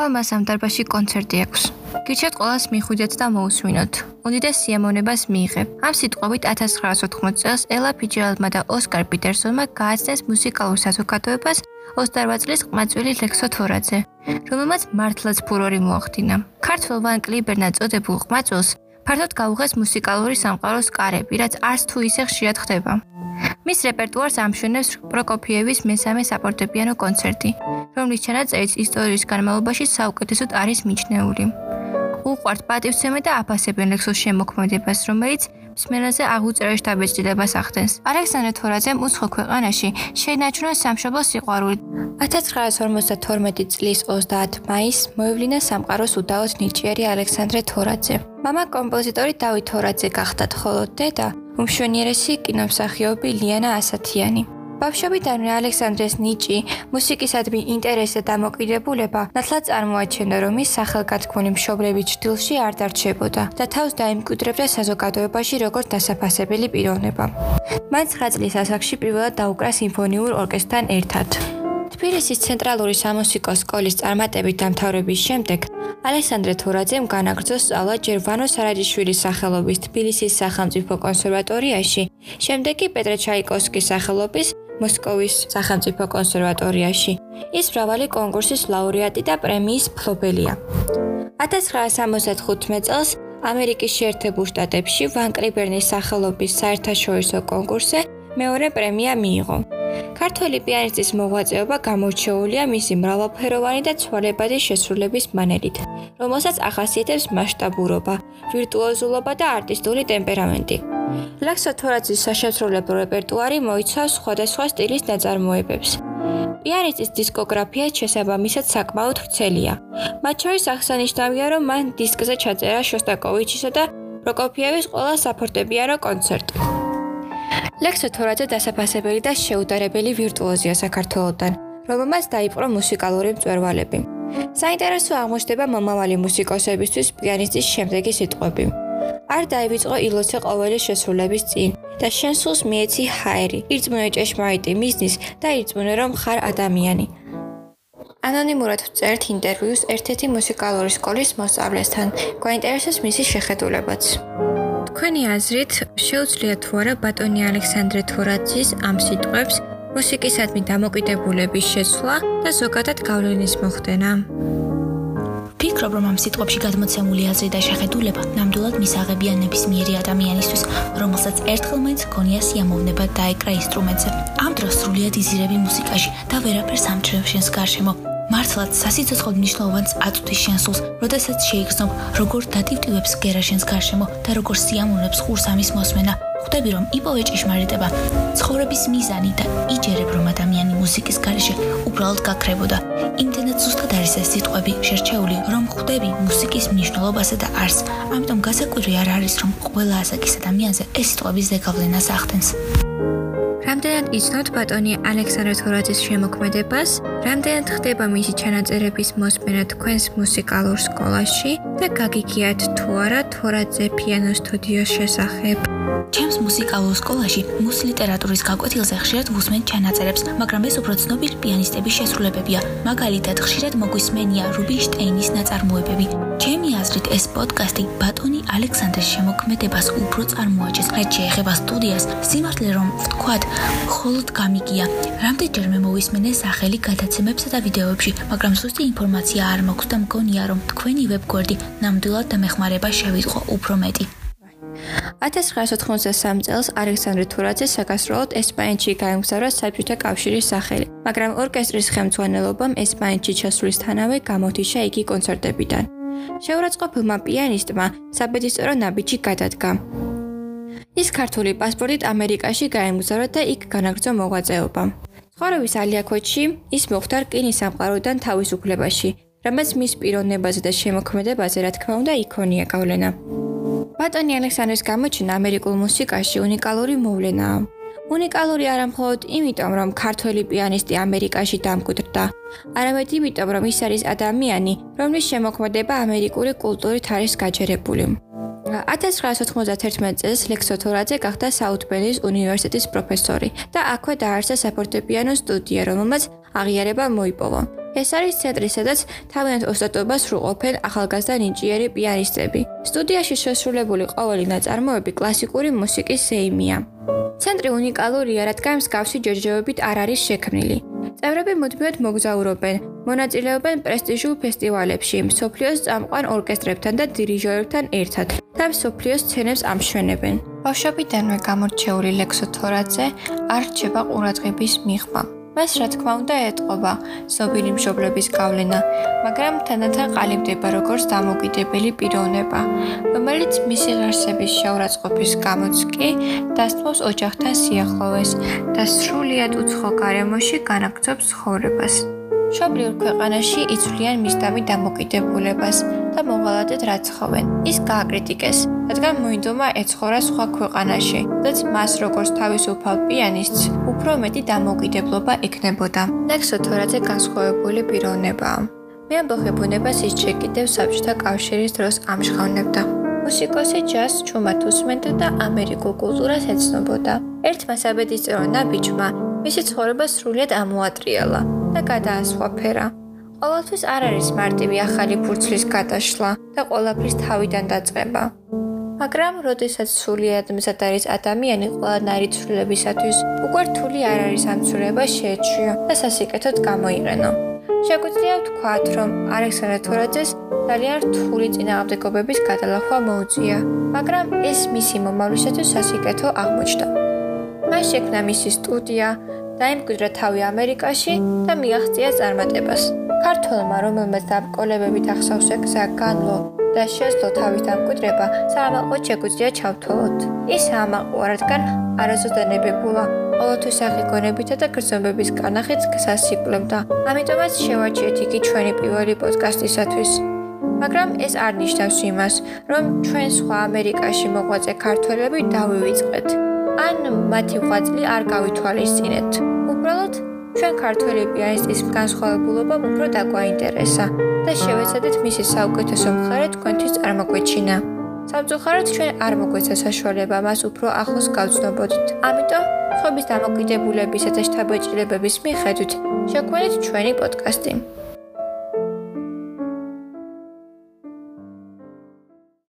ხოლმე ამ დარბაზში კონცერტი აქვს. გიჩვენთ ყოველს მიხვიდეთ და მოусვინოთ. უდიდეს სიამოვნებას მიიღებ. ამ სიტყვებით 1980 წელს ელა ფიჯერალდმა და ოსკარ პიტერსონმა გააცნეს მუსიკალურ საზოგადოებას 28 წლის ყმაწვილი ლექსო თორაძე, რომელმაც მართლაც ფურორი მოახდინა. ქართულ ვან კლიბერნად წოდებულ ყმაწვილს ფართოდ გაუღეს მუსიკალური სამყაროს კარები, რაც არც თუ ისე ხშირად ხდება. მის რეპერტუარს ამშვენებს პროკოფიევის მესამე საპორტებიანო კონცერტი, რომლის ჩანაწერიც ისტორიის განმავლობაში საუკეთესოდ არის მიჩნეული. უყვართ პატივცემი და აფასებენ ლექსოს შემოქმედებას, რომელიც მსმენელზე აღუწერელ შთაბეჭდილებას ახდენს. ალექსანდრე თორაძემ უცხო ქვეყანაში შეინაჩუნა სამშობლო სიყვარული. 1952 წლის 30 მაისს მოევლინა სამყაროს უდაოდ ნიჭიერი ალექსანდრე თორაძე. მამა კომპოზიტორი დავით თორაძე გახდათ, ხოლო დედა უმშვენიერესი კინომსახიობი ლიანა ასათიანი. ბავშვობიდანვე ალექსანდრეს ნიჭი, მუსიკისადმი ინტერესი და დამოკიდებულება ნათლად წარმოაჩენდა, რომ ის სახელგათქმული მშობლების ჭდილში არ დარჩებოდა და თავს დაიმკვიდრებდა საზოგადოებაში როგორც დასაფასებელი პიროვნება. მან 9 წლის ასაკში პირველად დაუკრა სიმფონიურ ორკესტრთან ერთად. თბილისის ცენტრალური სამუსიკო სკოლის წარმატებით დამთავრების შემდეგ ალექსანდრე თურაძემ განაგრძო სწავლა ჯერვანო სარაჯიშვილის სახელობის თბილისის სახელმწიფო კონსერვატორიაში, შემდეგ კი პეტრე ჩაიკოვსკის სახელობის მოსკოვის სახელმწიფო კონსერვატორიაში. ის მრავალი კონკურსის ლაურეატი და პრემიის მფლობელია. 1975 წელს ამერიკის შეერთებულ შტატებში ვან კრიბერნის სახელობის საერთაშორისო კონკურსზე მეორე პრემია მიიღო. ქართველი პიანისტის მოღვაწეობა გამორჩეულია მისი მრავალფეროვანი და ცვალებადი შესრულების მანერით, რომელსაც ახასიათებს მასშტაბურობა, ვირტუოზულობა და არტისტული ტემპერამენტი. ლაქსო თორაძის საშემსრულებლო რეპერტუარი მოიცავს სხვადასხვა სტილის ნაწარმოებებს. პიანისტის დისკოგრაფია შესაბამისად საკმაოდ ვრცელია. მათ შორის აღსანიშნავია, რომ მან დისკზე ჩაწერა შოსტაკოვიჩისა და პროკოფიევის ყველა საფორტეპიანო კონცერტი. ლაქსო თორაძე დასაფასებელი და შეუდარებელი ვირტუოზია საქართველოსთან, რომელმაც დაიპყრო მუსიკალური მწვერვალები. საინტერესო აღმოჩნდება მომავალი მუსიკოსებისთვის პიანისტის შემდეგი სიტყვები. არ დაივიწყო ილოცე ყოველი შესრულების წინ და შენ სულს მიეცი ჰაერი. ირწმუნე ჭეშმარიტი მიზნის და ირწმუნე რომ ხარ ადამიანი. ანონიმურად წერთ ინტერვიუს ერთ-ერთი მუსიკალური სკოლის მოსწავლესთან. გვაინტერესებს მისი შეხედულებაც. თქვენი აზრით, შეუძლია თუ არა ბატონი ალექსანდრე თურაძის ამ სიტყვებს მუსიკისადმი დამოკიდებულების შეცვლა და ზოგადად გავლენის მოხდენა? ფიქრობ, რომ ამ სიტყვებში გადმოცემული აზრი და შეხედულება ნამდვილად მისაღებია ნებისმიერი ადამიანისთვის, რომელსაც ერთხელ მაინც ქონია სიამოვნება დაეკრა ინსტრუმენტზე. ამ დროს სრულიად იზირები მუსიკაში და ვერაფერს ამჩნევ შენს გარშემო. მართლაც სასიცოცხლო მნიშვნელოვანს აწვდის შენსულს, როდესაც შეიგრძნობ, როგორ დატივტივებს გერა შენს გარშემო და როგორ სიამოვნებს ხურს ამის მოსმენა. ხვდები რომ იპოვე ჭიშმარიტება ცხოვრების მიზანი და იჯერებ რომ ადამიანი მუსიკის გარეშე უბრალოდ გაქრებოდა. იმდენად ზუსტად არის ეს სიტყვები შერჩეული რომ ხვდები მუსიკის მნიშვნელობასა და არსს ამიტომ გასაკვირი არ არის რომ ყველა ასაკის ადამიანზე ეს სიტყვების ზეგავლენას ახდენს რამდენად იცნობთ ბატონი ალექსანდრე თორაძის შემოქმედებას რამდენად ხდება მისი ჩანაწერების მოსმენა თქვენს მუსიკალურ სკოლაში და გაგიგიათ თუ არა თორაძე პიანო სტუდიოს შესახებ ჩემს მუსიკალურ სკოლაში მუს ლიტერატურის გაკვეთილზე ხშირად ვუსმენ ჩანაწერებს, მაგრამ ეს უფრო ცნობილი პიანისტების შესრულებებია. მაგალითად, ხშირად მოგვისმენია რუბინშტეინის ნაწარმოებები. ჩემი აზრით, ეს პოდკასტი ბატონი ალექსანდრეს შემოქმედებას უფრო წარმოაჩენს. რაც შეეხება სტუდიას, სიმართლე რომ ვთქვათ, მხოლოდ გამიგია. რამდენჯერმე მოვისმენე სახელი გადაცემებსა და ვიდეოებში, მაგრამ ზუსტი ინფორმაცია არ მაქვს და მგონია, რომ თქვენი ვებგვერდი ნამდვილად დამეხმარება შევიტყო უფრო მეტი. 1983 წელს ალექსანდრე თურაძე საკასროლოდ ესპანეთში გაემგზავრა საბჭოთა კავშირის სახელი, მაგრამ ორკესტრის ხელმძღვანელობამ ესპანეთში ჩასვლისთანავე გამოთიშა იგი კონცერტებიდან. შეურაცხყოფილმა პიანისტმა საბედისწერო ნაბიჯი გადადგა. ის ქართული პასპორტით ამერიკაში გაემგზავრა და იქ განაგრძო მოღვაწეობა. ცხოვრების ალიაქვეჩში ის მოხვდა რკინის სამყაროდან თავისუფლებაში, რამაც მის პიროვნებაზე და შემოქმედებაზე რა თქმა უნდა იქონია გავლენა. ბატონი ალექსანდრეს გამოჩენა ამერიკულ მუსიკაში უნიკალური მოვლენაა. უნიკალური არა მხოლოდ იმიტომ, რომ ქართველი პიანისტი ამერიკაში დამკვიდრდა, არამედ იმიტომ, რომ ის არის ადამიანი, რომლის შემოქმედება ამერიკული კულტურით არის გაჯერებული. 1991 წელს ლექსო თორაძე გახდა საუთბენის უნივერსიტეტის პროფესორი და აქვე დაარსა საფორტეპიანო სტუდია, რომელმაც აღიარება მოიპოვა. ეს არის ცენტრი, სადაც თავიანთ ოსტატობას სრულყოფენ ახალგაზრდა ნიჭიერი პიანისტები. სტუდიაში შესრულებული ყოველი ნაწარმოები კლასიკური მუსიკის ზეიმია. ცენტრი უნიკალურია, რადგან მსგავსი ჯერჯერობით არ არის შექმნილი. წევრები მუდმივად მოგზაურობენ, მონაწილეობენ პრესტიჟულ ფესტივალებში, მსოფლიოს წამყვან ორკესტრებთან და დირიჟორებთან ერთად და მსოფლიოს სცენებს ამშვენებენ. ბავშვობიდანვე გამორჩეული ლექსო თორაძე არ რჩება ყურადღების მიღმა. მას რა თქმა უნდა ეთყობა სობილი მშობლების გავლენა, მაგრამ თანდათან ყალიბდება როგორც დამოკიდებელი პიროვნება, რომელიც მისი ღირსების შეურაცხყოფის გამოც კი დასწმობს ოჯახთან სიახლოვეს და სრულიად უცხო გარემოში განაგრძობს ცხოვრებას. შობლიურ ქვეყანაში იცვლიან მისდამი დამოკიდებულებას და მოღალატედ რაცხოვენ. ის გააკრიტიკეს, რადგან მოინდომა ეცხოვრა სხვა ქვეყანაში, რაც მას როგორც თავისუფალ პიანისტს უფრო მეტი დამოკიდებულება ექნებოდა. ნექსო თორაძე განსხვავებული პიროვნებაა. მე ამბოხე ბუნებას ის შეკიდებ საბჭოთა კავშირის დროს ამჟღავნებდა. მუსიკოსი ჯაზ ჩუმად უსმენდა და ამერიკულ კულტურას ეცნობოდა. ერთმა საბედისწერო ნაბიჯმა მისი ცხოვრება სრულიად ამოატრიალა. და გადაასვაფერა. ყოველთვის არ არის მარტივი ახალი ფურცლის გადაშლა და ყოველფრის თავიდან დაწყება. მაგრამ როდესაც სულიად მზად არის ადამიანი ყველანაირი ცვლილებისათვის, უკვე რთული არ არის ამ ცვლილება შეეჩვიო და სასიკეთოდ გამოიყენო. შეგვიძლია ვთქვათ, რომ ალექსანდრე თორაძეს ძალიან რთული წინააღმდეგობების გადალახვა მოუწია, მაგრამ ეს მისი მომავლისათვის სასიკეთო აღმოჩნდა. მას შექმნა მისი სტუდია, დაიმკვიდრა თავი ამერიკაში და მიაღწია წარმატებას. ქართველმა, რომელმაც დაბრკოლებებით ახსავს ეგზა განლო და შეძლო თავის დამკვიდრება, საამაყო შეგვიძლია ჩავთვალოთ. ის ამაყო, რადგან არასოდეს ყოველთვის აღიგონებითა და გრძნობების კანახით გზას იკლებდა. ამიტომაც შევაჩიეთ იგი ჩვენი პირველი პოდკასტისათვის. მაგრამ ეს არ ნიშნავს იმას, რომ ჩვენ სხვა ამერიკაში მოღვაწე ქართველები დავივიწყეთ. ან მათი ღვაწლი არ გავითვალისწინეთ. უბრალოდ ჩვენ ქართველი პიანისტის განსხვავებულობა უფრო დაგვაინტერესა და შევეცადეთ მისი საუკეთესო მხარე თქვენთვის წარმოგვეჩინა. სამწუხაროდ ჩვენ არ მოგვეცა საშუალება მას უფრო ახლოს გავცნობოდით. ამიტომ ხობის დამოკიდებულებისა და შთაბეჭდილებების მიხედვით შეგვიძლია ჩვენი პოდკასტი.